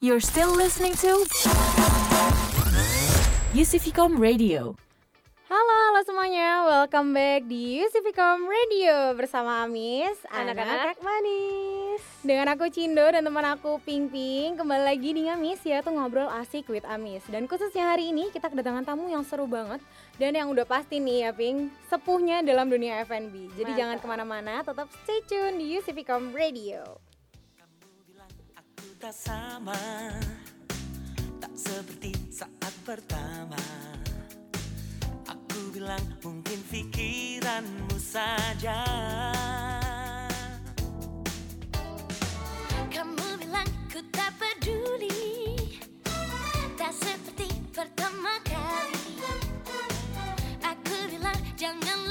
You're still listening to UCVcom Radio. Halo, halo semuanya. Welcome back di UCVcom Radio bersama Amis, Anak-anak manis. Dengan aku Cindo dan teman aku Ping Ping Kembali lagi di Ngamis ya tuh ngobrol asik with Amis Dan khususnya hari ini kita kedatangan tamu yang seru banget Dan yang udah pasti nih ya Ping Sepuhnya dalam dunia F&B Jadi Mantap. jangan ke mana-mana tetap stay tune di UCVcom Radio Aku tak sama. Tak seperti saat pertama. Aku bilang mungkin pikiranmu saja. Kamu bilang ku tak peduli. Tak seperti pertama kali. Aku bilang janganlah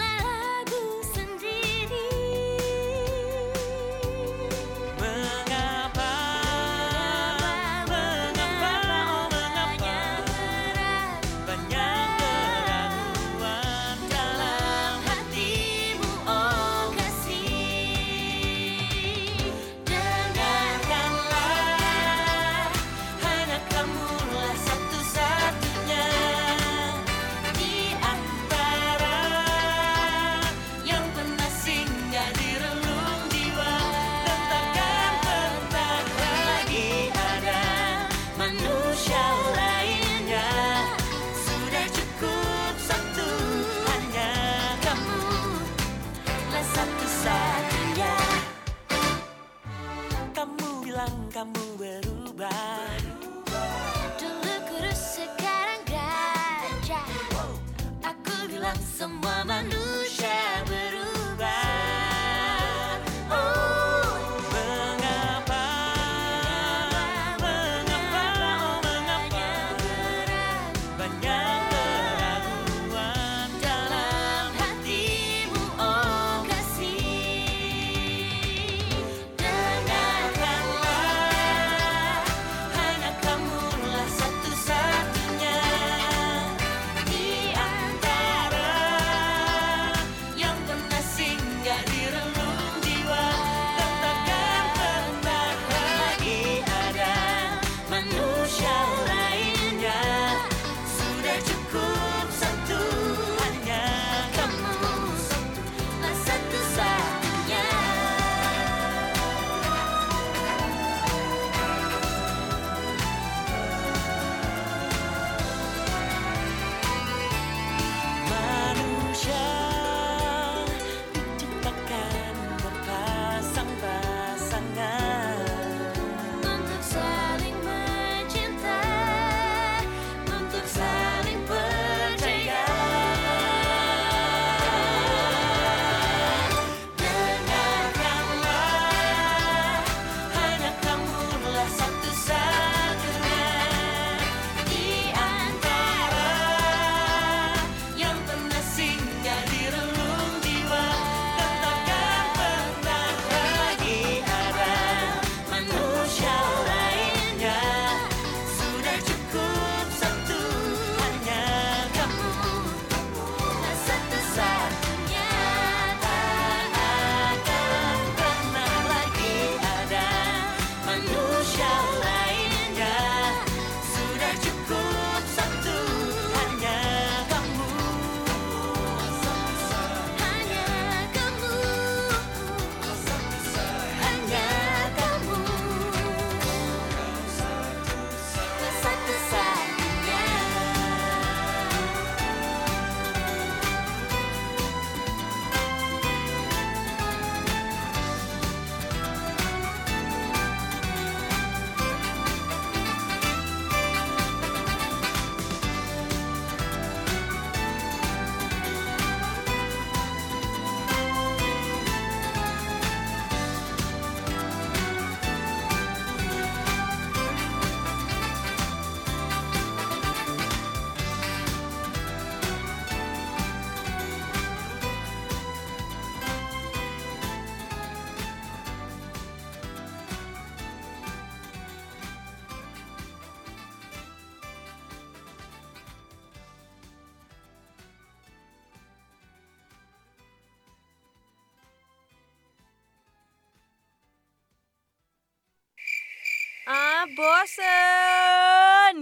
bosen.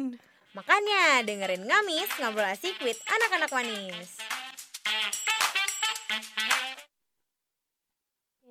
Makanya dengerin Ngamis ngobrol asik with anak-anak manis.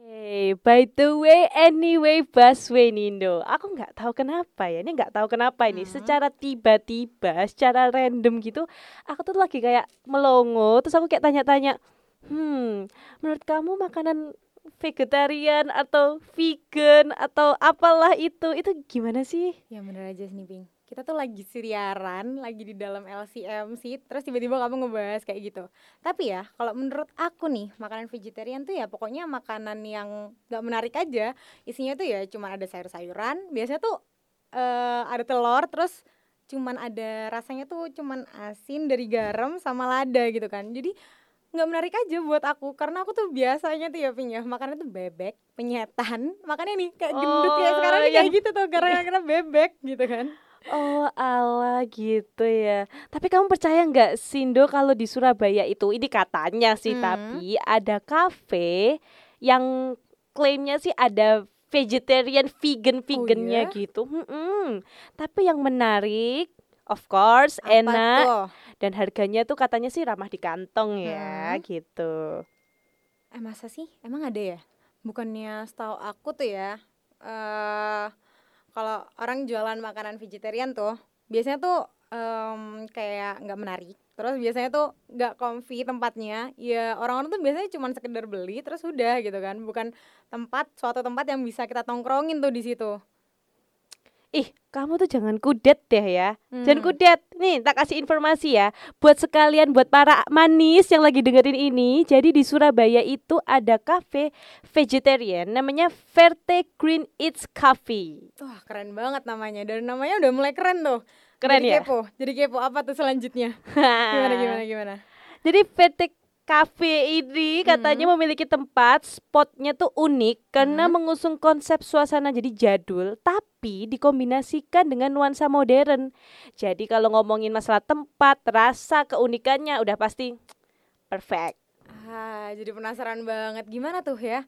Hey, by the way, anyway, busway Nindo. Aku nggak tahu kenapa ya. Ini nggak tahu kenapa ini. Hmm. Secara tiba-tiba, secara random gitu, aku tuh lagi kayak melongo. Terus aku kayak tanya-tanya, hmm, menurut kamu makanan vegetarian atau vegan atau apalah itu, itu gimana sih? Ya bener aja nih Ping Kita tuh lagi siaran, lagi di dalam LCMC Terus tiba-tiba kamu ngebahas kayak gitu. Tapi ya, kalau menurut aku nih Makanan vegetarian tuh ya pokoknya makanan yang gak menarik aja. Isinya tuh ya cuma ada sayur-sayuran Biasanya tuh eh, ada telur Terus cuman ada rasanya tuh cuman asin dari garam sama lada gitu kan. Jadi nggak menarik aja buat aku karena aku tuh biasanya tuh ya Ping ya makannya tuh bebek penyetan makanya nih kayak gendut Oh, sekarang nih yang- kayak gitu tuh karena karena bebek gitu kan Oh ala gitu ya. Tapi kamu percaya nggak Sindo kalau di Surabaya itu ini katanya sih Hmm. tapi ada kafe yang klaimnya sih ada vegetarian vegan vegannya iya? gitu. Mm-mm. Tapi yang menarik of course Apa enak tuh? Dan harganya tuh katanya sih ramah di kantong ya Hmm. gitu. Eh masa sih? Emang ada ya? Bukannya setahu aku tuh ya eh kalau orang jualan makanan vegetarian tuh biasanya tuh em, kayak nggak menarik. Terus biasanya tuh nggak comfy tempatnya. Ya orang-orang tuh biasanya cuma sekedar beli terus udah gitu kan. Bukan tempat suatu tempat yang bisa kita tongkrongin tuh di situ. Ih, kamu tuh jangan kudet deh ya. Jangan Hmm. kudet. Nih, tak kasih informasi ya. Buat sekalian buat para manis yang lagi dengerin ini. Jadi di Surabaya itu ada cafe vegetarian namanya Verte Green Eats Cafe. Wah keren banget namanya. Dan namanya udah mulai keren tuh. Keren Jadi ya? kepo. Jadi kepo apa tuh selanjutnya? Gimana gimana gimana? Jadi Verte Cafe ini katanya memiliki tempat spotnya tuh unik karena mengusung konsep suasana jadi jadul tapi dikombinasikan dengan nuansa modern. Jadi kalau ngomongin masalah tempat, rasa, keunikannya udah pasti perfect. Ah, jadi penasaran banget gimana tuh ya?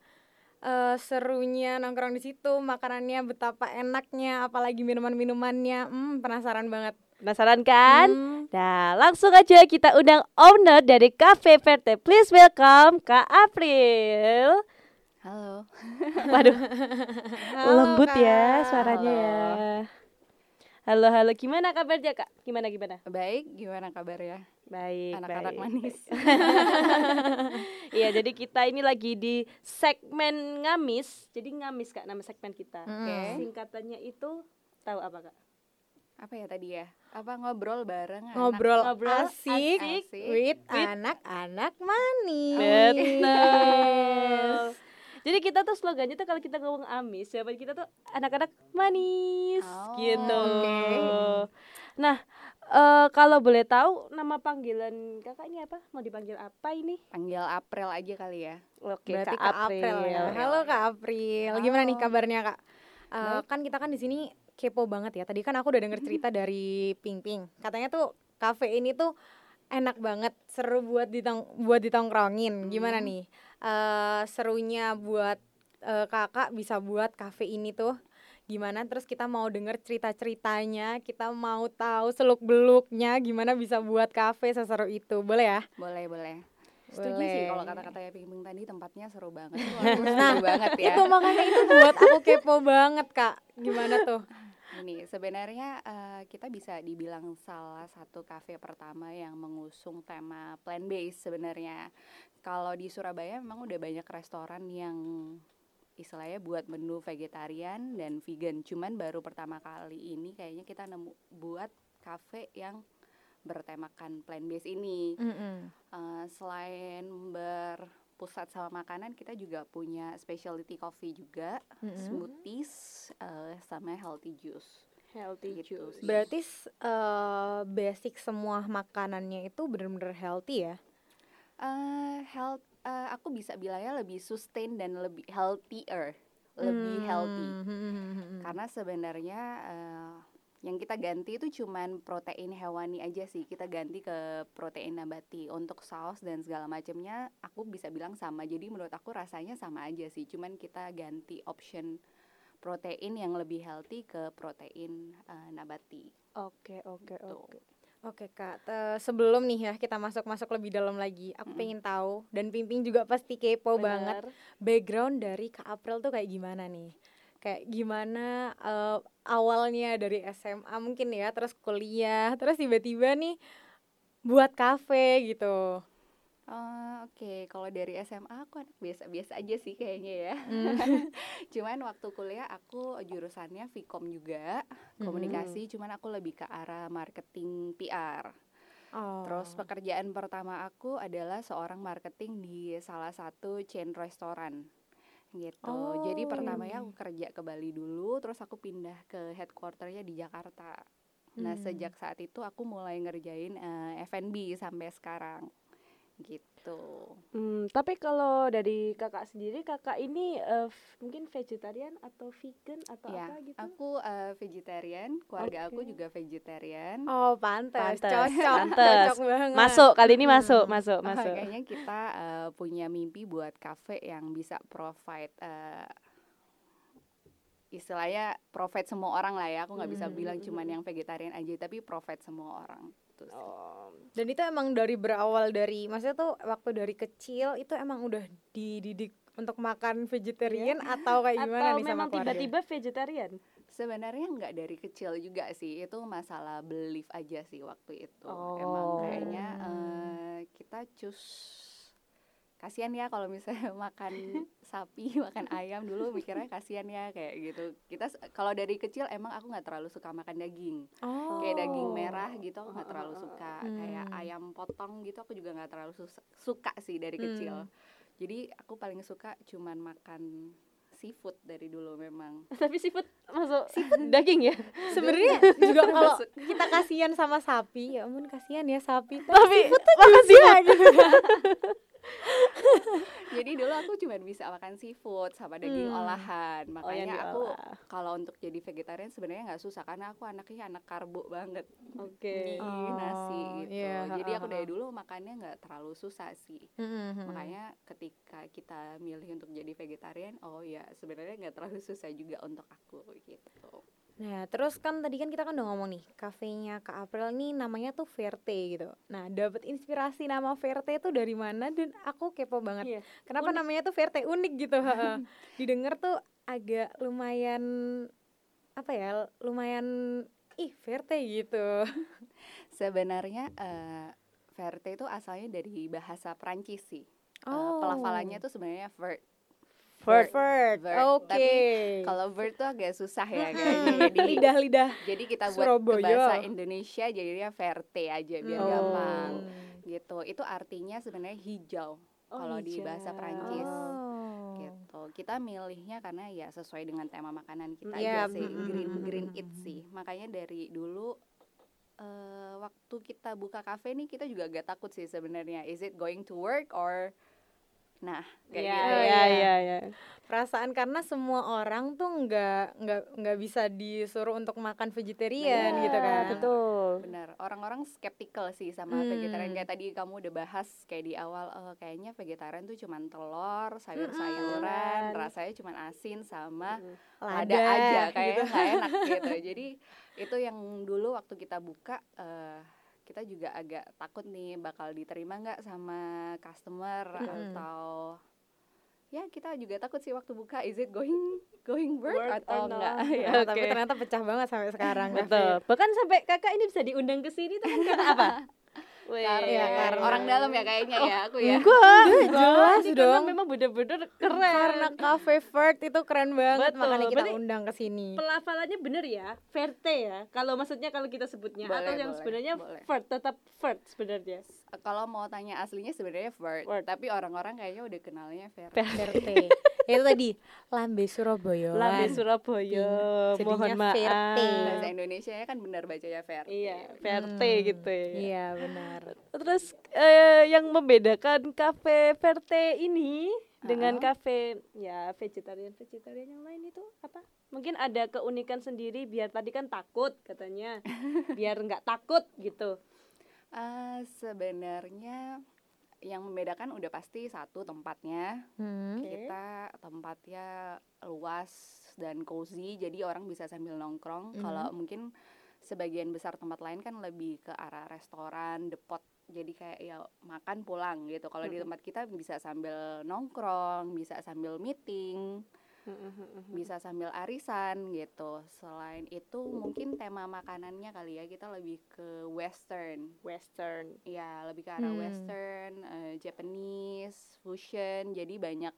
eh serunya nongkrong di situ, makanannya betapa enaknya, apalagi minuman-minumannya. Hmm, penasaran banget. Penasaran kan? Hmm. Nah, langsung aja kita undang owner dari Cafe Verte. Please welcome Kak April. Halo. Waduh, Halo, lembut ya Kak. suaranya ya. Halo, halo. Gimana kabarnya, Kak? Gimana gimana? Baik, gimana kabarnya? Baik, Anak-anak baik. manis. Iya, jadi kita ini lagi di segmen ngamis. Jadi ngamis Kak nama segmen kita. Mm. Singkatannya itu tahu apa, Kak? Apa ya tadi ya? Apa ngobrol bareng anak? Ngobrol, Ngobrol asik, asik with, anak-anak manis. Betul. Jadi kita tuh slogannya tuh kalau kita ngomong amis, jawaban kita tuh anak-anak manis Oh, gitu. oke. Nah, eh kalau boleh tahu nama panggilan kakak ini apa? Mau dipanggil apa ini? Panggil April aja kali ya. Oke, Berarti Kak April ya. Halo Kak April. Gimana nih Halo. kabarnya Kak? Eh, Baik. kan kita kan di sini kepo banget ya. Tadi kan aku udah denger cerita dari Ping Ping. Katanya tuh kafe ini tuh enak banget, seru buat ditong buat ditongkrongin. Gimana Hmm. nih? eh serunya buat eh, kakak bisa buat kafe ini tuh gimana? Terus kita mau denger cerita-ceritanya, kita mau tahu seluk beluknya gimana bisa buat kafe seseru itu. Boleh ya? Boleh, boleh. Setuju sih kalau kata-katanya Ping Ping tadi tempatnya seru banget. Nah, seru banget ya. Itu makanya itu buat aku kepo banget kak. Gimana tuh? Ini sebenarnya eh, kita bisa dibilang salah satu kafe pertama yang mengusung tema plant based sebenarnya. Kalau di Surabaya memang udah banyak restoran yang istilahnya buat menu vegetarian dan vegan. Cuman baru pertama kali ini kayaknya kita nemu buat kafe yang bertemakan plant based ini. Eh, selain berpusat sama makanan, kita juga punya specialty coffee juga, smoothies, eh, sama healthy juice. Healthy Gitu juice. sih. Berarti eh, basic semua makanannya itu bener-bener healthy ya? Eh, health, eh, aku bisa bilangnya lebih sustain dan lebih healthier, lebih healthy. Hmm. Karena sebenarnya eh, yang kita ganti itu cuman protein hewani aja sih. Kita ganti ke protein nabati. Untuk saus dan segala macamnya aku bisa bilang sama. Jadi menurut aku rasanya sama aja sih. Cuman kita ganti option protein yang lebih healthy ke protein eh, nabati. Oke, oke, Gitu. oke. Oke kak, te- sebelum nih ya kita masuk-masuk lebih dalam lagi, aku Mm-mm. pengen tahu dan Pimping juga pasti kepo banget Benar. background dari Kak April tuh kayak gimana nih? Kayak gimana eh, awalnya dari SMA mungkin ya, terus kuliah, terus tiba-tiba nih buat kafe gitu. Eh, Oke, kalau dari SMA aku anak biasa-biasa aja sih kayaknya ya. Hmm. Cuman waktu kuliah aku jurusannya Vkom juga, komunikasi. Cuman aku lebih ke arah marketing PR. Oh. Terus pekerjaan pertama aku adalah seorang marketing di salah satu chain restoran gitu. Jadi Oh, pertamanya iya. aku kerja ke Bali dulu, terus aku pindah ke headquarternya di Jakarta. Nah Hmm. sejak saat itu aku mulai ngerjain eh, F&B sampai sekarang gitu. Hmm, tapi kalau dari kakak sendiri, kakak ini eh, f- mungkin vegetarian atau vegan atau Ya, apa gitu? aku eh, vegetarian, keluarga aku Oke. juga vegetarian. Oh, pantas, Pantes, cocok, pantes. cocok banget. Masuk kali ini Hmm. masuk, masuk, Oh, masuk. kayaknya kita eh, punya mimpi buat cafe yang bisa provide eh, istilahnya provide semua orang lah ya. Aku nggak bisa Hmm, bilang hmm, cuman hmm. yang vegetarian aja, tapi provide semua orang. Sih. Oh, Dan itu emang dari berawal dari, maksudnya tuh waktu dari kecil itu emang udah dididik untuk makan vegetarian atau kayak gimana atau nih sama memang keluarga? tiba-tiba vegetarian? Sebenarnya nggak dari kecil juga sih, itu masalah belief aja sih waktu itu. Emang Oh. kayaknya eh, kita cus kasihan ya kalau misalnya makan sapi, makan ayam dulu mikirnya kasihan ya kayak gitu. Kita kalau dari kecil emang aku nggak terlalu suka makan daging, Oh. kayak daging merah gitu aku nggak terlalu suka. Hmm. Kayak ayam potong gitu aku juga nggak terlalu suka sih dari Hmm. kecil. Jadi aku paling suka cuman makan seafood dari dulu memang. Tapi seafood masuk daging ya? Sebenarnya juga kalau kita kasihan sama sapi, ya ampun kasihan ya sapi. Tapi makasih juga gitu. Jadi dulu aku cuma bisa makan seafood sama daging Hmm. olahan. Oh, Makanya aku diolah. kalau untuk jadi vegetarian sebenarnya nggak susah karena aku anaknya anak karbo banget Oke. nasi Oh, gitu. iya, Jadi aku dari dulu makannya nggak terlalu susah sih. Hmm. Makanya ketika kita milih untuk jadi vegetarian, oh ya sebenarnya nggak terlalu susah juga untuk aku gitu. Nah, terus kan tadi kan kita kan udah ngomong nih, kafenya Kak April nih namanya tuh Verte gitu. Nah, dapat inspirasi nama Verte itu dari mana dan aku kepo banget. Iya. Kenapa Unik. namanya tuh Verte unik gitu, heeh. Didengar tuh agak lumayan apa ya? Lumayan ih Verte gitu. Sebenarnya eh verte itu asalnya dari bahasa Prancis sih. Eh, Oh. pelafalannya tuh sebenarnya vert. Vert. Vert. Vert. Oke. Tapi Kalau vert tuh agak susah ya kayaknya. Jadi lidah-lidah jadi kita buat ke Surabaya. bahasa Indonesia jadinya verte aja biar Oh. gampang gitu. Itu artinya sebenarnya hijau Oh, kalau di bahasa hijau. Prancis. Oh. gitu. Kita milihnya karena ya sesuai dengan tema makanan kita Iya, aja sih, green green it sih. Makanya dari dulu eh waktu kita buka kafe nih kita juga agak takut sih sebenarnya. Is it going to work or Nah, kayak Iya, gitu. Oh, iya, iya. iya, iya. perasaan karena semua orang tuh nggak nggak nggak bisa disuruh untuk makan vegetarian Benar, gitu kan Betul. Benar, orang-orang skeptical sih sama Hmm. vegetarian kayak tadi kamu udah bahas kayak di awal eh, kayaknya vegetarian tuh cuman telur, sayur-sayuran, Mm-mm. rasanya cuman asin sama lada, ada aja kayaknya gitu. nggak enak gitu. Jadi itu yang dulu waktu kita buka eh, kita juga agak takut nih bakal diterima nggak sama customer Mm-mm. atau ya kita juga takut sih waktu buka is it going going work, Work atau enggak ya. Nah, tapi ternyata pecah banget sampai sekarang Betul. Bahkan sampai kakak ini bisa diundang ke sini tuh kan karena apa? Weh. Karena, Iya, karena- orang dalam ya kayaknya ya aku ya. Enggak, jelas Ini dong. Memang bener-bener keren. karena cafe Vert itu keren banget Betul, makanya kita berarti undang ke sini pelafalannya bener ya, verte ya. Kalau maksudnya kalau kita sebutnya atau Boleh, yang boleh, sebenarnya boleh. vert tetap vert sebenarnya. Kalau mau tanya aslinya sebenarnya Vert, Vert. tapi orang-orang kayaknya udah kenalnya Vert. Verte itu tadi Lambe Surabaya Lambe Surabaya. Jadinya Mohon maaf. Verte. Bahasa Indonesia kan benar bacanya Vert. Iya, verte Hmm, gitu ya. iya benar Terus eh, yang membedakan kafe Verte ini dengan Uh-uh. kafe ya vegetarian vegetarian yang lain itu apa? Mungkin ada keunikan sendiri biar tadi kan takut katanya, biar nggak takut gitu. Eh, sebenarnya yang membedakan udah pasti satu tempatnya Hmm. kita tempatnya luas dan cozy jadi orang bisa sambil nongkrong Mhm. kalau mungkin sebagian besar tempat lain kan lebih ke arah restoran depot jadi kayak ya makan pulang gitu kalau di Mhm. tempat kita bisa sambil nongkrong bisa sambil meeting bisa sambil arisan gitu selain itu mungkin tema makanannya kali ya kita lebih ke western Western. ya lebih ke arah Hmm. western eh, Japanese fusion jadi banyak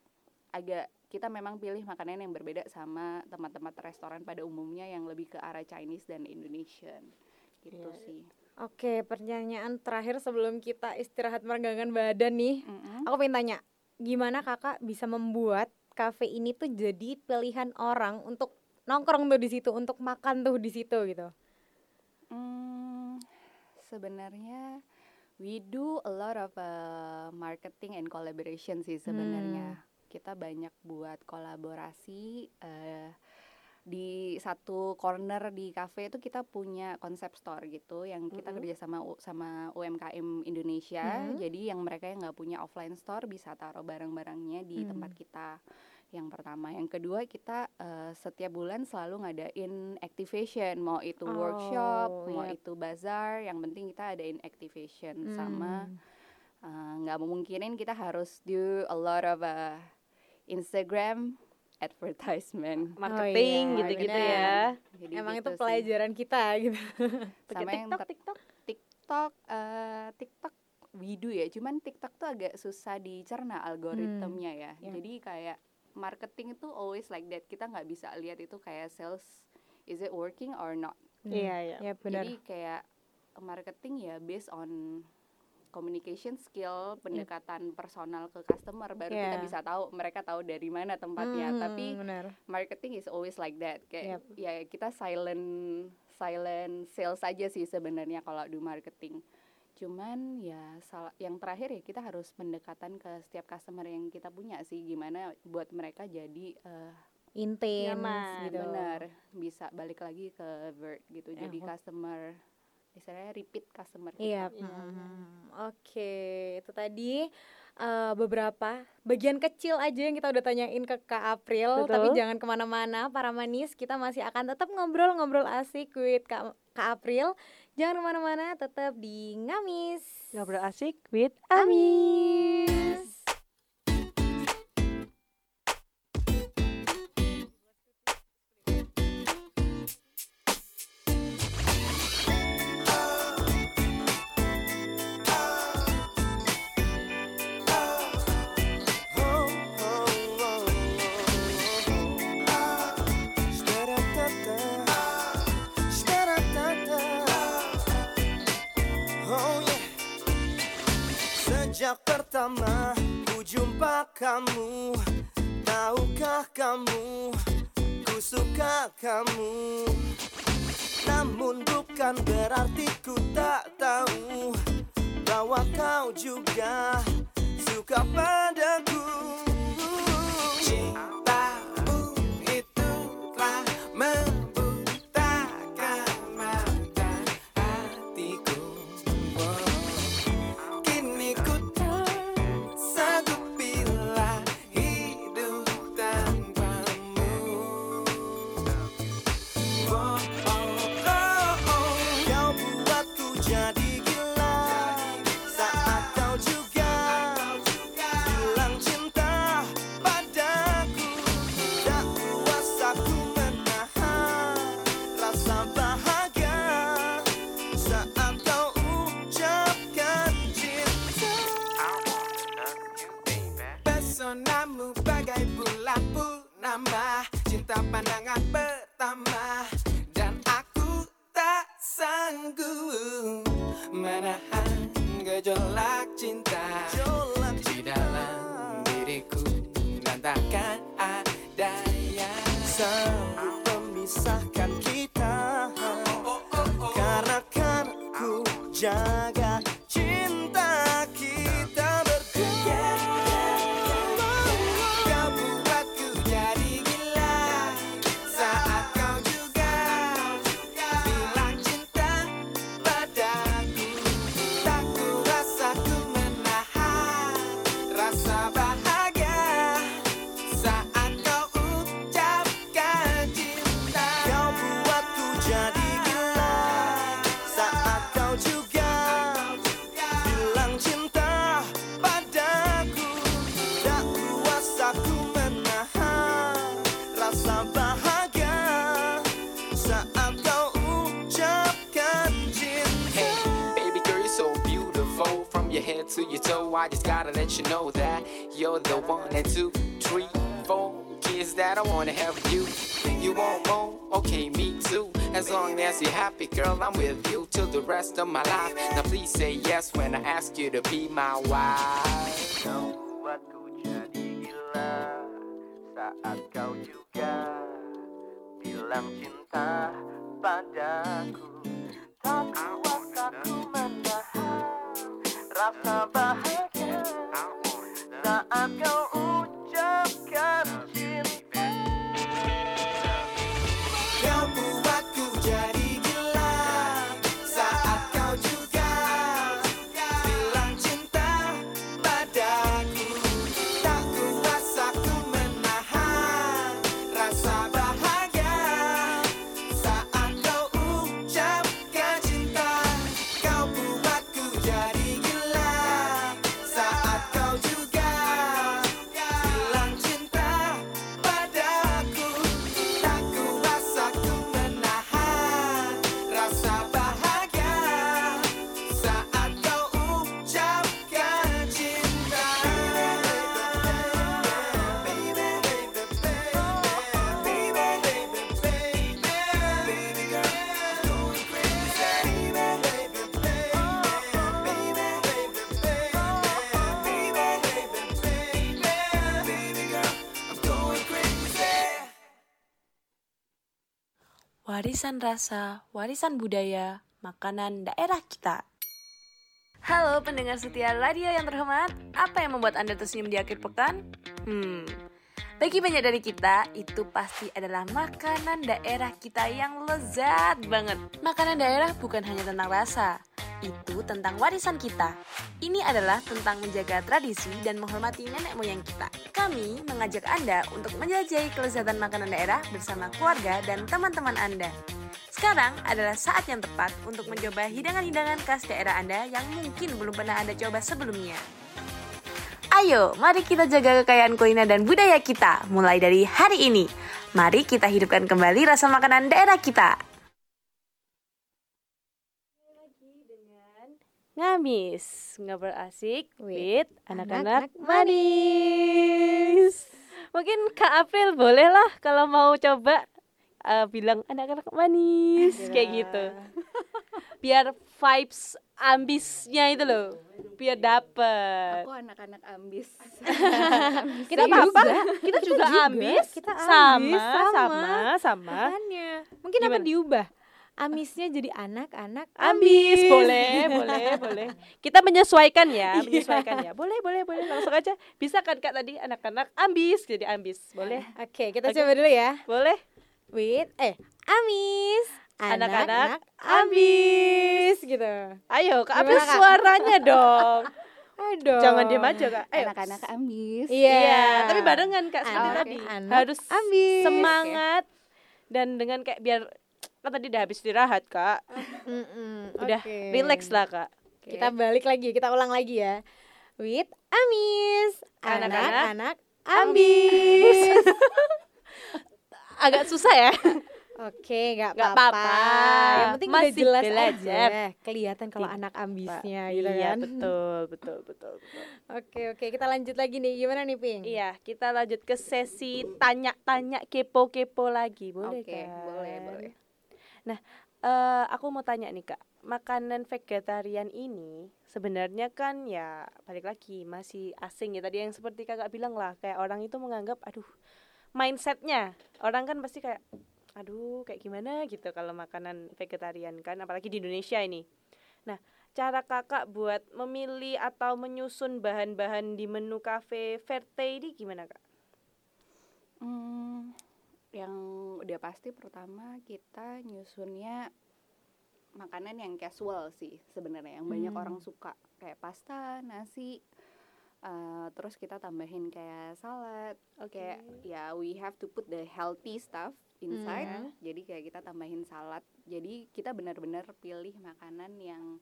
agak kita memang pilih makanan yang berbeda sama tempat-tempat restoran pada umumnya yang lebih ke arah Chinese dan Indonesian gitu Iya. sih Oke, pertanyaan terakhir sebelum kita istirahat meregangkan badan nih. Mm-mm. Aku pengen tanya, gimana kakak bisa membuat kafe ini tuh jadi pilihan orang untuk nongkrong tuh di situ, untuk makan tuh di situ gitu? Hmm, sebenarnya we do a lot of uh, marketing and collaboration sih sebenarnya. Kita banyak buat kolaborasi eh, di satu corner di cafe itu kita punya konsep store gitu yang kita Mhm. kerja sama sama UMKM Indonesia. Mhm. Jadi yang mereka yang nggak punya offline store bisa taruh barang-barangnya di Hmm. tempat kita. Yang pertama, yang kedua kita eh, setiap bulan selalu ngadain activation, mau itu workshop, Oh, mau itu bazar, yang penting kita adain activation sama Hmm. eh, nggak memungkinin kita harus do a lot of uh, Instagram advertisement. Marketing iya, gitu-gitu benar. ya. Jadi Emang gitu itu sih. pelajaran kita gitu. sama yang TikTok, TikTok. TikTok, eh, TikTok we do ya, cuman TikTok tuh agak susah dicerna algoritmnya ya. ya. Jadi kayak marketing itu always like that. Kita nggak bisa lihat itu kayak sales is it working or not. Iya, iya. Ya benar. Jadi kayak marketing ya based on communication skill, pendekatan personal ke customer baru kita Yeah. bisa tahu mereka tahu dari mana tempatnya. Hmm, Tapi benar. marketing is always like that. Kayak Yep. ya kita silent silent sales aja sih sebenarnya kalau do marketing. Cuman ya yang terakhir ya kita harus pendekatan ke setiap customer yang kita punya sih gimana buat mereka jadi Intense Nyaman, gitu. benar bisa balik lagi ke Vert gitu. Eh, Jadi customer istilahnya repeat customer Iya. kita. mhm. Oke, itu tadi eh, beberapa bagian kecil aja yang kita udah tanyain ke Kak April. Betul. Tapi jangan ke mana-mana, para manis. Kita masih akan tetap ngobrol-ngobrol asik with Kak, Kak April. Jangan ke mana-mana, tetap di Ngamis. Ngobrol asik with Amis. Oh pertama ku jumpa kamu. Tahukah kamu? Ku suka kamu. Namun bukan berarti ku tak tahu Bahwa kau juga suka padaku gejolak cinta Di dalam diriku. Dan takkan ada yang Sanggup memisahkan kita Karena kan ku jaga of my life. Now please say yes when I ask you to be my wife. Saat kau juga bilang cinta Warisan rasa, warisan budaya, makanan daerah kita. Halo pendengar setia radio yang terhormat, apa yang membuat Anda tersenyum di akhir pekan? Hmm, bagi banyak dari kita, itu pasti adalah makanan daerah kita yang lezat banget. Makanan daerah bukan hanya tentang rasa, itu tentang warisan kita. Ini adalah tentang menjaga tradisi dan menghormati nenek moyang kita. Kami mengajak Anda untuk menjelajahi kelezatan makanan daerah bersama keluarga dan teman-teman Anda. Sekarang adalah saat yang tepat untuk mencoba hidangan-hidangan khas daerah Anda yang mungkin belum pernah Anda coba sebelumnya. Ayo, mari kita jaga kekayaan kuliner dan budaya kita mulai dari hari ini. Mari kita hidupkan kembali rasa makanan daerah kita. Ngamis, ngobrol asik with anak-anak manis. Mungkin Kak April boleh lah kalau mau coba eh, bilang anak-anak manis kayak gitu. Biar vibes ambisnya itu loh, biar dapet. Aku anak-anak ambis. Kita juga. apa? Kita juga ambis. Kita sama, ambis, sama. sama, sama. Makanya. Mungkin apa Gimana? diubah? Amisnya jadi anak-anak Ambis, boleh, boleh, boleh. Kita menyesuaikan ya, menyesuaikan ya. Boleh, boleh, boleh. Langsung aja. Bisa kan Kak tadi anak-anak ambis jadi ambis. Boleh? Oke, kita Oke. coba dulu ya. Boleh? With eh Amis. Anak-anak ambis gitu. Ayo, Kak Kak? suaranya dong. Aduh. Jangan diam aja, Kak. Ayo. Anak-anak ambis. Iya. Iya, tapi barengan Kak seperti tadi. anak Harus ambis. semangat dan dengan kayak biar kan tadi udah habis istirahat, Kak. Udah relax lah, Kak. Kita balik lagi, kita ulang lagi ya. With Amis. Anak-anak ambis. Agak susah ya. Oke, nggak Nggak apa-apa. Yang penting Masih udah jelas belajar. aja. Kelihatan kalau Tidak, anak ambisnya gitu iya, kan. betul, betul, betul, betul. Oke, oke, kita lanjut lagi nih. Gimana nih, Ping? Iya, kita lanjut ke sesi tanya-tanya kepo-kepo lagi, boleh Oke, kan? boleh, boleh. Eh, aku mau tanya nih kak, makanan vegetarian ini sebenarnya kan ya balik lagi masih asing ya tadi yang seperti kakak bilang lah kayak orang itu menganggap aduh mindsetnya orang kan pasti kayak aduh kayak gimana gitu kalau makanan vegetarian kan apalagi di Indonesia ini. Nah cara kakak buat memilih atau menyusun bahan-bahan di menu cafe verte ini gimana kak? Hmm, yang udah pasti pertama kita nyusunnya makanan yang casual sih sebenarnya yang banyak Hmm. orang suka kayak pasta, nasi, eh, terus kita tambahin kayak salad, kayak ya we have to put the healthy stuff inside. Hmm. Jadi kayak kita tambahin salad. Jadi kita benar-benar pilih makanan yang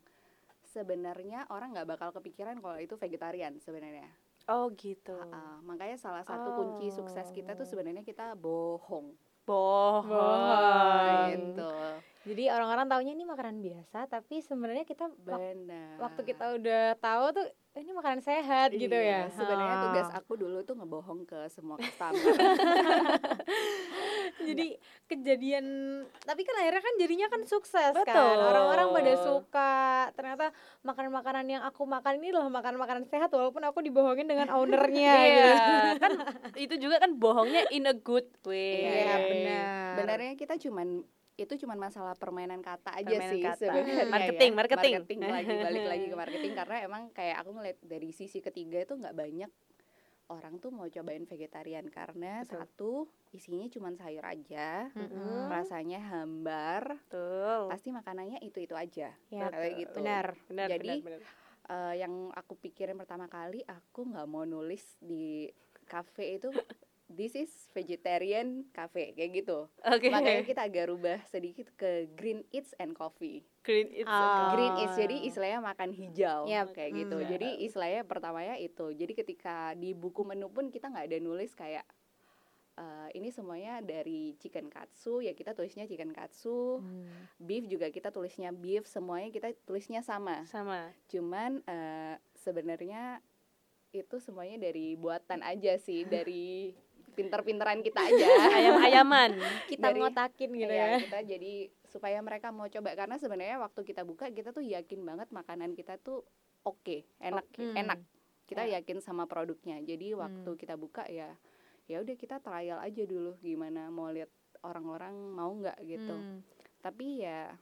sebenarnya orang nggak bakal kepikiran kalau itu vegetarian sebenarnya. Oh gitu. Ah, makanya salah satu kunci sukses kita tuh Oh. sebenarnya kita bohong. Bohong. gitu Jadi orang-orang taunya ini makanan biasa, tapi sebenarnya kita benar waktu kita udah tahu tuh "Eh, ini makanan sehat gitu ya. Iya, sebenarnya Ah. tugas aku dulu tuh ngebohong ke semua customer jadi kejadian tapi kan akhirnya kan jadinya kan sukses kan Betul. orang-orang pada suka ternyata makanan-makanan yang aku makan ini adalah makanan-makanan sehat walaupun aku dibohongin dengan ownernya Iya, gitu. kan itu juga kan bohongnya in a good way. Iya, benar. Sebenarnya kita cuman itu cuman masalah permainan kata aja Permainan sih kata. sebenarnya ya. Marketing, marketing. lagi balik lagi ke marketing karena emang kayak aku ngeliat dari sisi ketiga itu nggak banyak orang tuh mau cobain vegetarian karena Betul. satu isinya cuman sayur aja Mm-mm. rasanya hambar Betul. pasti makanannya itu itu aja Ya, kayak gitu benar Benar, Jadi, benar, benar. Eh, yang aku pikirin pertama kali aku nggak mau nulis di cafe itu this is vegetarian cafe kayak gitu Oke. makanya kita agak rubah sedikit ke green eats and coffee Green it's Ah. green eats jadi istilahnya makan hijau Yap. kayak gitu Hmm. jadi istilahnya pertamanya itu jadi ketika di buku menu pun kita nggak ada nulis kayak eh, ini semuanya dari chicken katsu ya kita tulisnya chicken katsu beef juga kita tulisnya beef semuanya kita tulisnya sama sama. cuman eh, sebenarnya itu semuanya dari buatan aja sih dari pinter-pinteran kita aja Ayam-ayaman. kita Dari- ngotakin gitu Iya, ya kita jadi supaya mereka mau coba karena sebenarnya waktu kita buka kita tuh yakin banget makanan kita tuh oke enak Hmm. enak kita Ya. yakin sama produknya jadi waktu kita buka ya ya udah kita trial aja dulu gimana mau lihat orang-orang mau nggak gitu Hmm. tapi ya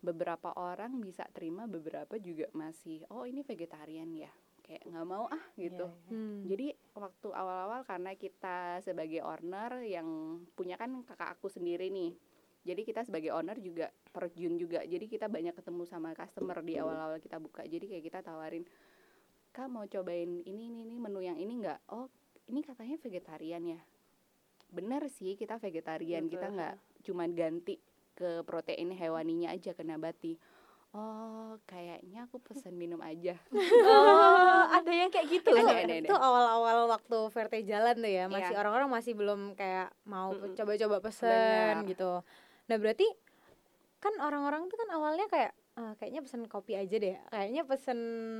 beberapa orang bisa terima beberapa juga masih oh ini vegetarian ya kayak nggak mau ah gitu. Hmm. jadi waktu awal-awal karena kita sebagai owner yang punya kan kakak aku sendiri nih jadi kita sebagai owner juga terjun juga. Jadi kita banyak ketemu sama customer di awal-awal kita buka. Jadi kayak kita tawarin kak mau cobain ini ini ini menu yang ini nggak? Oh ini katanya vegetarian ya. Bener sih kita vegetarian. Kita Betul. nggak cuman ganti ke protein hewaninya aja ke nabati oh kayaknya aku pesan minum aja Oh, ada yang kayak gitu. itu, Ada, ada, ada. itu awal-awal waktu Verte jalan tuh ya masih Iya. orang-orang masih belum kayak mau coba-coba pesen Benar. gitu nah berarti kan orang-orang tuh kan awalnya kayak "Ah, kayaknya pesen kopi aja deh kayaknya pesen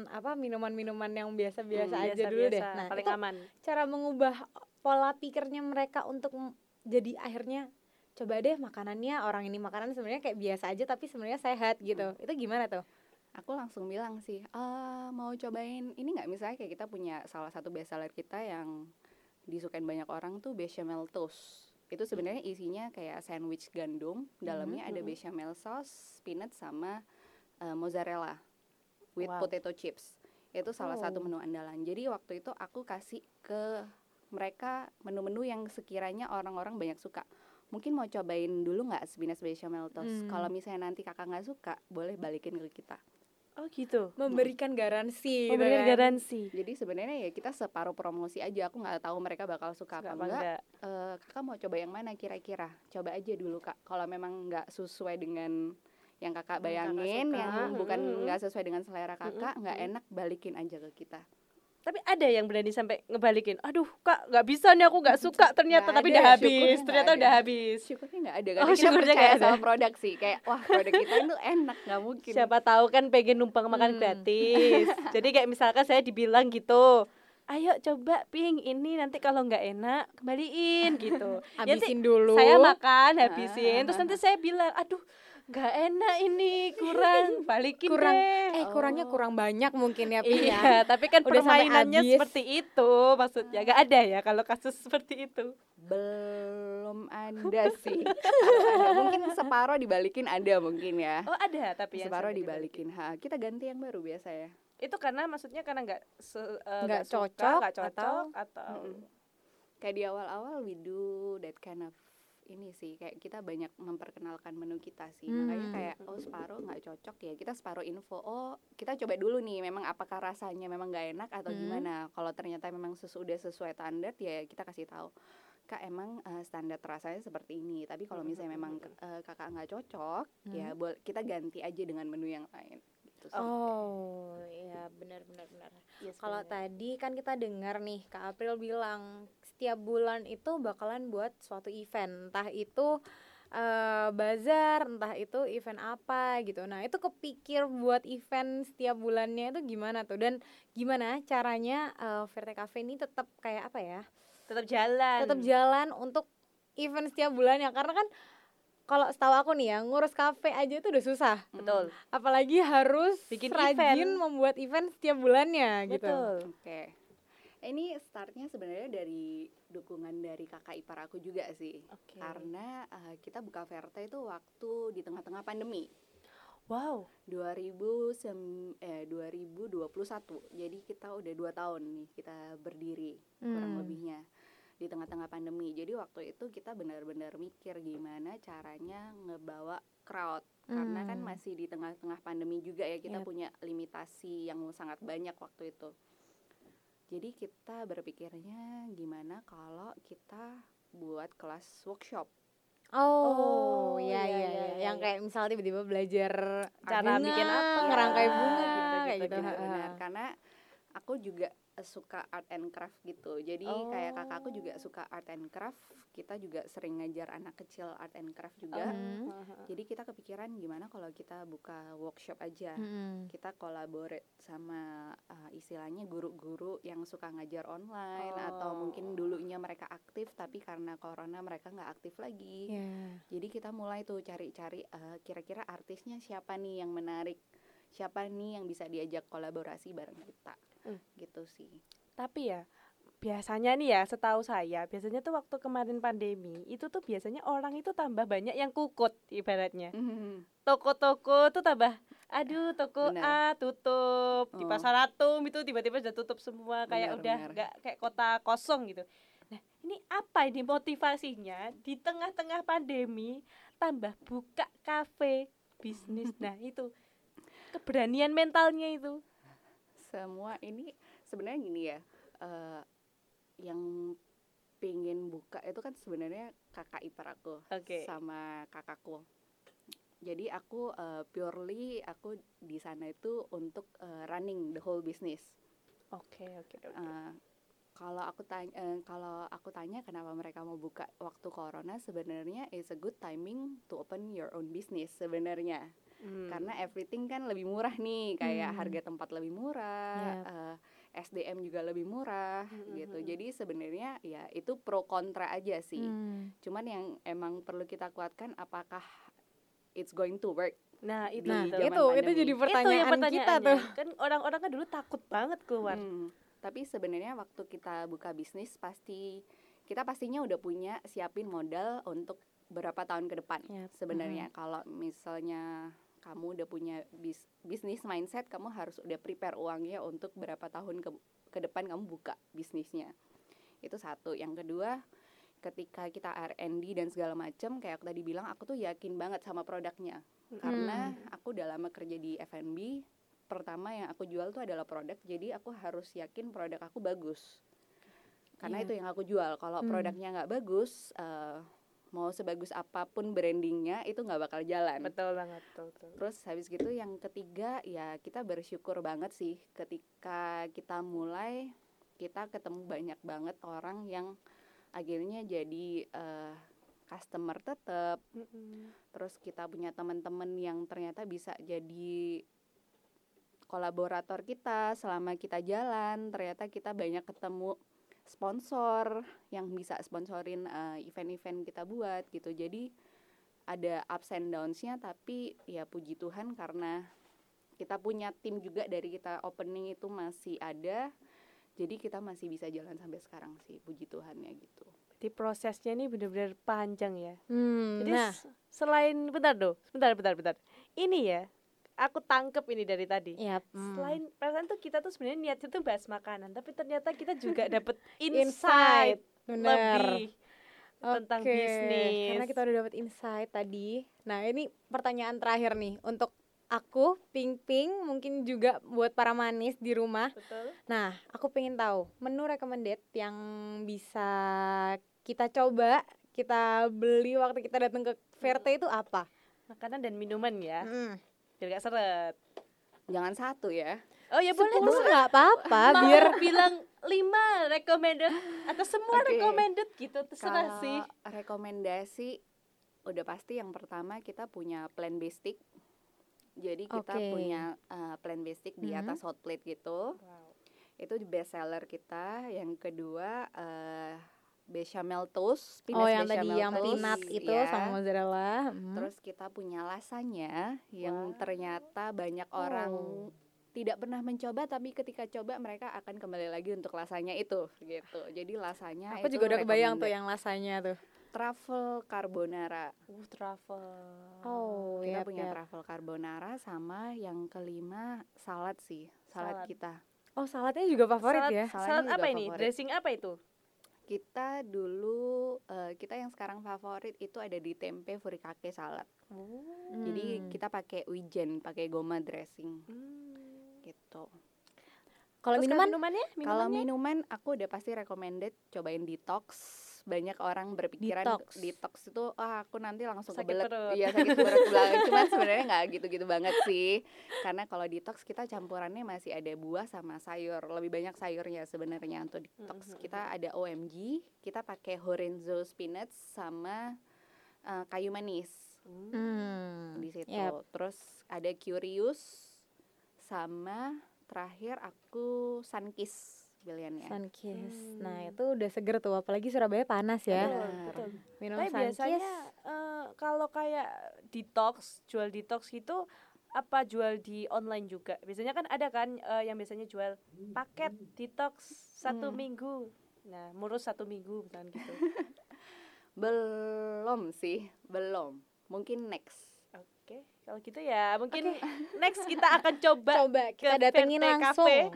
apa minuman-minuman yang biasa-biasa Hmm, aja dulu deh biasa-biasa, nah paling itu aman. cara mengubah pola pikirnya mereka untuk jadi akhirnya coba deh makanannya orang ini makanan sebenarnya kayak biasa aja tapi sebenarnya sehat gitu. Itu gimana tuh? Aku langsung bilang sih "Eh, mau cobain. Ini nggak misalnya kayak kita punya salah satu bestseller kita yang disukain banyak orang tuh bechamel toast. Itu sebenarnya isinya kayak sandwich gandum dalamnya ada bechamel sauce peanut sama eh, mozzarella with Wow. potato chips. Itu salah satu Oh. menu andalan. Jadi waktu itu aku kasih ke mereka menu-menu yang sekiranya orang-orang banyak suka mungkin mau cobain dulu nggak spinach bechamel toast Hmm. kalau misalnya nanti kakak nggak suka boleh balikin ke kita Oh gitu. memberikan garansi gitu Memberikan kan. garansi. Jadi sebenarnya ya kita separuh promosi aja. Aku nggak tahu mereka bakal suka Suka apa enggak. enggak? Eh, kakak mau coba yang mana kira-kira? Coba aja dulu kak. Kalau memang nggak sesuai dengan yang kakak Yang kakak bayangin, suka. yang bukan Mm-mm. nggak sesuai dengan selera kakak, nggak Mm-mm. enak balikin aja ke kita. Tapi ada yang berani sampai ngebalikin. Aduh, Kak, nggak bisa nih aku nggak suka ternyata Nggak tapi ada, udah habis. Ternyata ada. udah habis. Syukurnya nggak ada Oh, karena kita percaya nggak ada. sama produk sih. Kayak wah produk kita itu enak nggak mungkin. Siapa tahu kan pengen numpang makan Hmm. gratis. Jadi kayak misalkan saya dibilang gitu. Ayo coba ping ini nanti kalau nggak enak kembaliin gitu. Ya habisin dulu saya makan habisin Ah, terus nanti saya bilang aduh nggak enak ini kurang balikin kurang deh. eh kurangnya Oh. kurang banyak mungkin ya Pi ya Iya, tapi kan Udah permainannya seperti itu maksudnya. Gak ada ya kalau kasus seperti itu. Belum ada sih. Ada. Mungkin separoh dibalikin ada mungkin ya. Oh ada tapi separoh dibalikin. Ha, kita ganti yang baru biasa ya. Itu karena maksudnya karena nggak eh, Nggak nggak suka, cocok nggak cocok atau- atau, Mm-mm. Kayak di awal-awal we do that kind of ini sih kayak kita banyak memperkenalkan menu kita sih makanya Hmm. kayak oh separuh nggak cocok ya kita separuh info oh kita coba dulu nih memang apakah rasanya memang nggak enak atau Hmm. gimana kalau ternyata memang sesudah sesuai standar ya kita kasih tahu kak emang eh, standar rasanya seperti ini tapi kalau misalnya memang eh, kakak nggak cocok ya bol- kita ganti aja dengan menu yang lain gitu sih. oh iya benar benar benar Yes, kalau benar. tadi kan kita dengar nih Kak April bilang setiap bulan itu bakalan buat suatu event, entah itu eh, bazar, entah itu event apa gitu. Nah, itu kepikir buat event setiap bulannya itu gimana tuh? Dan gimana caranya eh, Verte Cafe ini tetap kayak apa ya? Tetap jalan. Tetap jalan untuk event setiap bulannya karena kan kalau setahu aku nih ya ngurus kafe aja itu udah susah Betul. apalagi harus Bikin rajin event. membuat event setiap bulannya gitu Betul. Oke. Ini startnya sebenarnya dari dukungan dari kakak ipar aku juga sih. Oke. Karena eh, kita buka Verte itu waktu di tengah-tengah pandemi. Wow. 2000 sem- eh 2021. Jadi kita udah dua tahun nih kita berdiri kurang Hmm. lebihnya di tengah-tengah pandemi. Jadi waktu itu kita benar-benar mikir gimana caranya ngebawa crowd karena kan Hmm. masih di tengah-tengah pandemi juga ya kita Yap. punya limitasi yang sangat banyak waktu itu. Jadi kita berpikirnya gimana kalau kita buat kelas workshop Oh, Oh, iya iya, iya iya, iya. iya, Yang iya. kayak misalnya tiba-tiba belajar Cara bunga, bikin apa. ngerangkai bunga Gitu, kayak gitu, gitu. gitu. benar karena aku juga suka art and craft gitu jadi kayak kakakku juga suka art and craft kita juga sering ngajar anak kecil art and craft juga Hmm. jadi kita kepikiran gimana kalau kita buka workshop aja Mm-mm. kita collaborate sama uh, istilahnya guru-guru yang suka ngajar online atau Oh. mungkin dulunya mereka aktif tapi karena corona mereka nggak aktif lagi Iya. jadi kita mulai tuh cari-cari eh, kira-kira artisnya siapa nih yang menarik siapa nih yang bisa diajak kolaborasi bareng kita Hmm. gitu sih. Tapi ya biasanya nih ya setahu saya biasanya tuh waktu kemarin pandemi itu tuh biasanya orang itu tambah banyak yang kukut ibaratnya. Toko-toko tuh tambah aduh toko A Benar. tutup di Oh. pasar Atum itu tiba-tiba sudah tutup semua kayak Benar, udah nggak kayak kota kosong gitu. Nah ini apa ini motivasinya di tengah-tengah pandemi tambah buka kafe bisnis? Nah itu. Keberanian mentalnya itu semua ini sebenarnya gini ya eh, yang pengen buka itu kan sebenarnya kakak ipar aku Oke. sama kakakku. Jadi aku eh, purely aku di sana itu untuk eh, running the whole business. Oke oke oke. Eh, kalau aku tanya eh, kalau aku tanya kenapa mereka mau buka waktu corona sebenarnya is a good timing to open your own business sebenarnya Hmm. karena everything kan lebih murah nih kayak Hmm. harga tempat lebih murah Yap. eh, SDM juga lebih murah Hmm, gitu hmm, jadi sebenarnya ya itu pro kontra aja sih Hmm. cuman yang emang perlu kita kuatkan apakah it's going to work nah itu Nah, itu. itu itu jadi Itu pertanyaan, kita tuh. kan orang-orang kan dulu takut banget keluar Hmm, tapi sebenarnya waktu kita buka bisnis pasti kita pastinya udah punya siapin modal untuk berapa tahun ke depan. Yap. Sebenarnya kalau misalnya kamu udah punya bis- bisnis mindset, kamu harus udah prepare uangnya untuk berapa tahun ke ke depan kamu buka bisnisnya. Itu satu. Yang kedua, ketika kita R&D dan segala macam kayak aku tadi bilang aku tuh yakin banget sama produknya. Karena aku udah lama kerja di F&B, pertama yang aku jual tuh adalah produk jadi aku harus yakin produk aku bagus karena Iya. itu yang aku jual kalau Hmm. produknya nggak bagus eh, mau sebagus apa pun brandingnya itu nggak bakal jalan betul banget betul, betul. terus habis gitu yang ketiga ya kita bersyukur banget sih ketika kita mulai kita ketemu banyak banget orang yang akhirnya jadi eh, customer tetap Mm-mm. terus kita punya teman-teman yang ternyata bisa jadi kolaborator kita selama kita jalan ternyata kita banyak ketemu sponsor yang bisa sponsorin eh, event-event kita buat gitu jadi ada ups and downs-nya tapi ya puji Tuhan karena kita punya tim juga dari kita opening itu masih ada jadi kita masih bisa jalan sampai sekarang sih puji Tuhannya gitu Jadi prosesnya ini benar-benar panjang ya. Hmm, Jadi nah, selain bentar doh, bentar bentar bentar. Ini ya, aku tangkep ini dari tadi. ya Selain perasaan tuh kita tuh sebenarnya niatnya tuh bahas makanan, tapi ternyata kita juga dapet insight, insight benar. lebih tentang Oke, bisnis. Karena kita udah dapat insight tadi. Nah, ini pertanyaan terakhir nih untuk aku, Ping Ping, mungkin juga buat para manis di rumah. Betul. Nah, aku pengen tahu menu recommended yang bisa kita coba, kita beli waktu kita datang ke Verte itu apa? Makanan dan minuman ya, Mm. Biar gak seret. jangan satu ya Oh ya boleh tuh. nggak apa-apa, biar bilang lima recommended atau semua Oke. recommended gitu terserah Kalau sih. rekomendasi udah pasti yang pertama kita punya plan based stick. Jadi kita Oke. punya uh, plan based stick di Mhm. atas hot plate gitu. Itu best seller kita. Yang kedua uh, bechamel toast, Oh, peanuts yang tadi yang toast, peanut itu ya. sama mozzarella. Hmm. Terus kita punya lasanya yang Wah. ternyata banyak orang tidak pernah mencoba tapi ketika coba mereka akan kembali lagi untuk lasanya itu gitu. Jadi lasanya Aku itu juga udah kebayang tuh yang lasanya tuh. truffle carbonara. Uh, travel. Oh, kita yap, punya yap. truffle carbonara sama yang kelima salad sih, salad, Salad. kita. Oh, saladnya juga favorit salad, ya. Salad apa ini? favorit. Dressing apa itu? Kita dulu eh, kita yang sekarang favorit itu ada di tempe furikake salad. Jadi Hmm. kita pakai wijen, pakai goma dressing Hmm. gitu. Kalau minuman minumannya? Kalau Minumannya? minuman aku udah pasti recommended cobain detox. Banyak orang berpikiran Detox. detox, itu ah aku nanti langsung Sakit kebelet. perut. Iya sakit perut banget. Cuman sebenarnya nggak gitu-gitu banget sih. Karena kalau detox kita campurannya masih ada buah sama sayur. Lebih banyak sayurnya sebenarnya untuk detox. Mhm. Kita ada OMG, kita pakai Horenzo spinach sama eh, kayu manis Hmm. di situ. Yap. Terus ada Curious sama terakhir aku Sunkiss pilihannya. Sunkiss. Nah, itu udah seger tuh, apalagi Surabaya panas ya. Betul, Benar. betul. Minum Tapi Sunkiss. biasanya eh, kalau kayak detox, jual detox gitu apa jual di online juga? Biasanya kan ada kan eh, yang biasanya jual paket detox satu Hmm. minggu. Nah, murus satu minggu misalnya gitu. Belum sih, belum. Mungkin next. Oke, kalau gitu ya mungkin next kita akan coba coba kita ke datengin langsung. Cafe.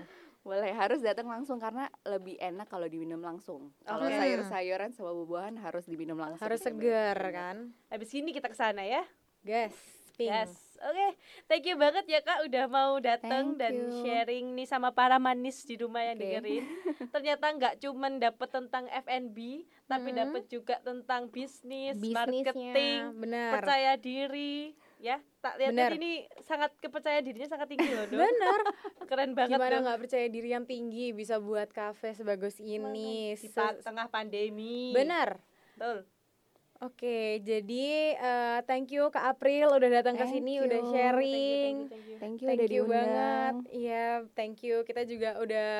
Boleh harus datang langsung karena lebih enak kalau diminum langsung. Kalau Oke. sayur-sayuran sama buah-buahan harus diminum langsung. Harus bener. kan. Habis ini kita ke sana ya. Gas. Pink. Yes. Oke, thank you banget ya Kak udah mau datang dan you. sharing nih sama para manis di rumah yang Oke. dengerin. Ternyata nggak cuman dapet tentang F&B, tapi Hmm. dapet juga tentang bisnis, Bisnisnya, marketing, benar. percaya diri, ya. Tak lihat Benar. ini sangat kepercayaan dirinya sangat tinggi loh, Dok. Bener. Keren banget Gimana nggak percaya diri yang tinggi bisa buat kafe sebagus ini. di Se- tengah pandemi. Benar. Betul. Oke, jadi eh, thank you Kak April udah datang ke Thank sini, you. udah Thank you, sharing. Thank you, Thank you Thank udah you diundang. banget. Iya, thank you. Kita juga udah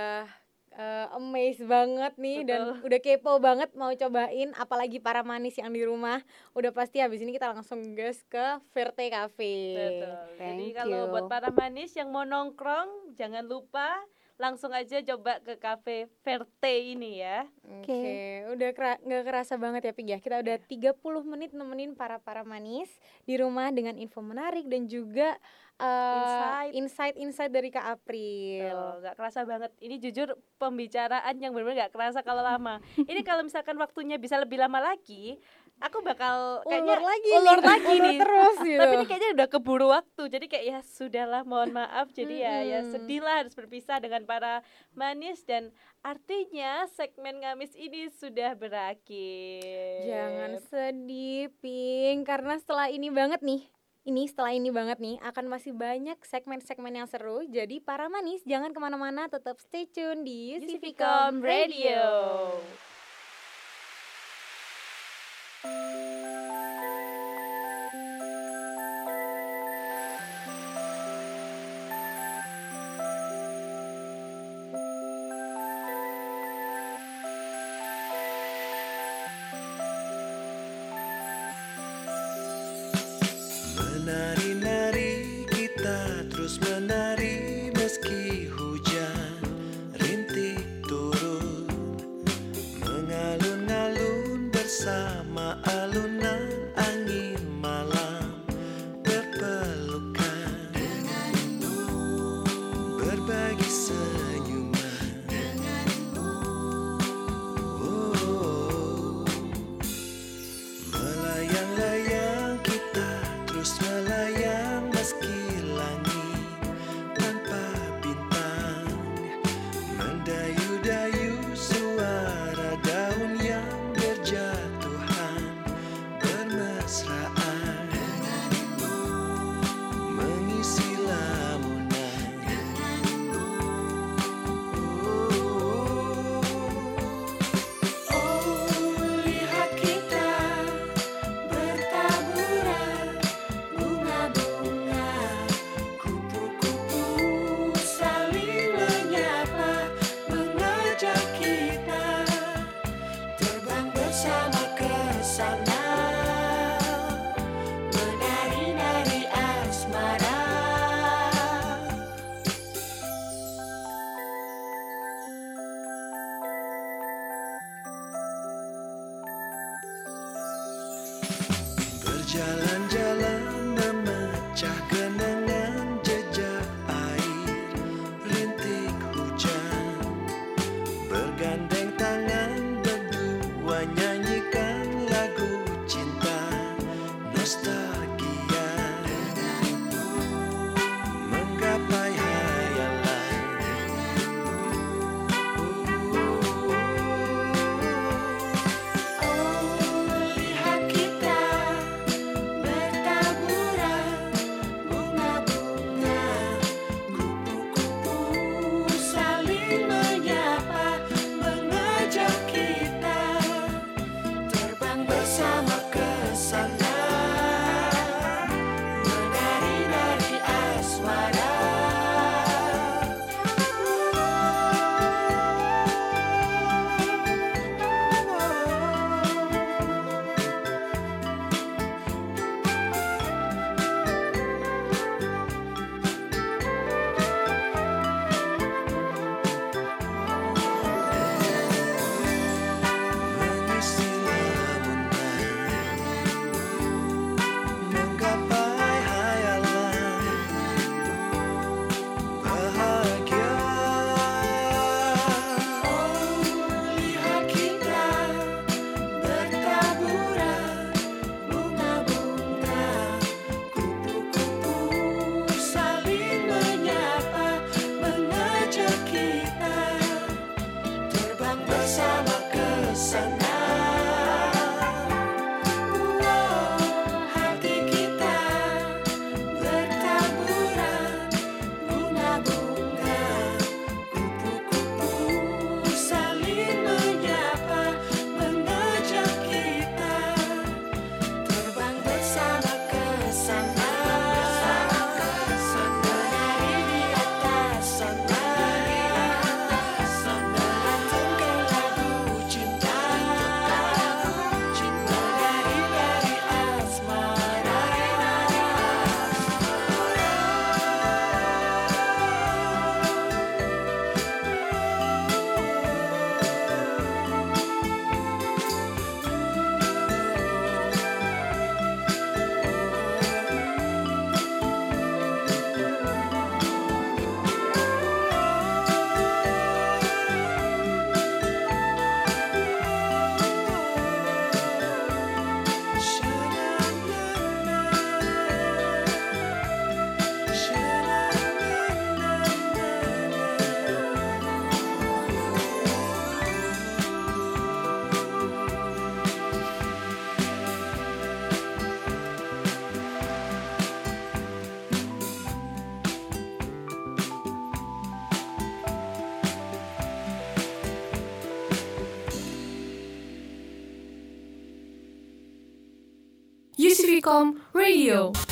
eh, amazed banget nih dan Betul. udah kepo banget mau cobain apalagi para manis yang di rumah. Udah pasti habis ini kita langsung gas ke Verte Cafe. Betul. Jadi kalau buat para manis yang mau nongkrong, jangan lupa langsung aja coba ke cafe Verte ini ya. Oke, udah kera- nggak kerasa banget ya Pig ya. Kita udah 30 menit nemenin para-para manis di rumah dengan info menarik dan juga eh, Insight. insight-insight dari Kak April. Tuh, nggak kerasa banget. Ini jujur pembicaraan yang benar-benar nggak kerasa kalau lama. Ini kalau misalkan waktunya bisa lebih lama lagi, aku bakal kayaknya ulur lagi ulur nih, lagi ulur nih. terus gitu. Tapi ini kayaknya udah keburu waktu. Jadi kayak ya sudahlah, mohon maaf. Jadi ya ya Mm-mm. sedihlah harus berpisah dengan para manis dan artinya segmen ngamis ini sudah berakhir. Jangan sedih, Pink, karena setelah ini banget nih. Ini setelah ini banget nih akan masih banyak segmen-segmen yang seru. Jadi para manis jangan ke mana-mana, tetap stay tune di Yusificom Radio. Pacificom Radio.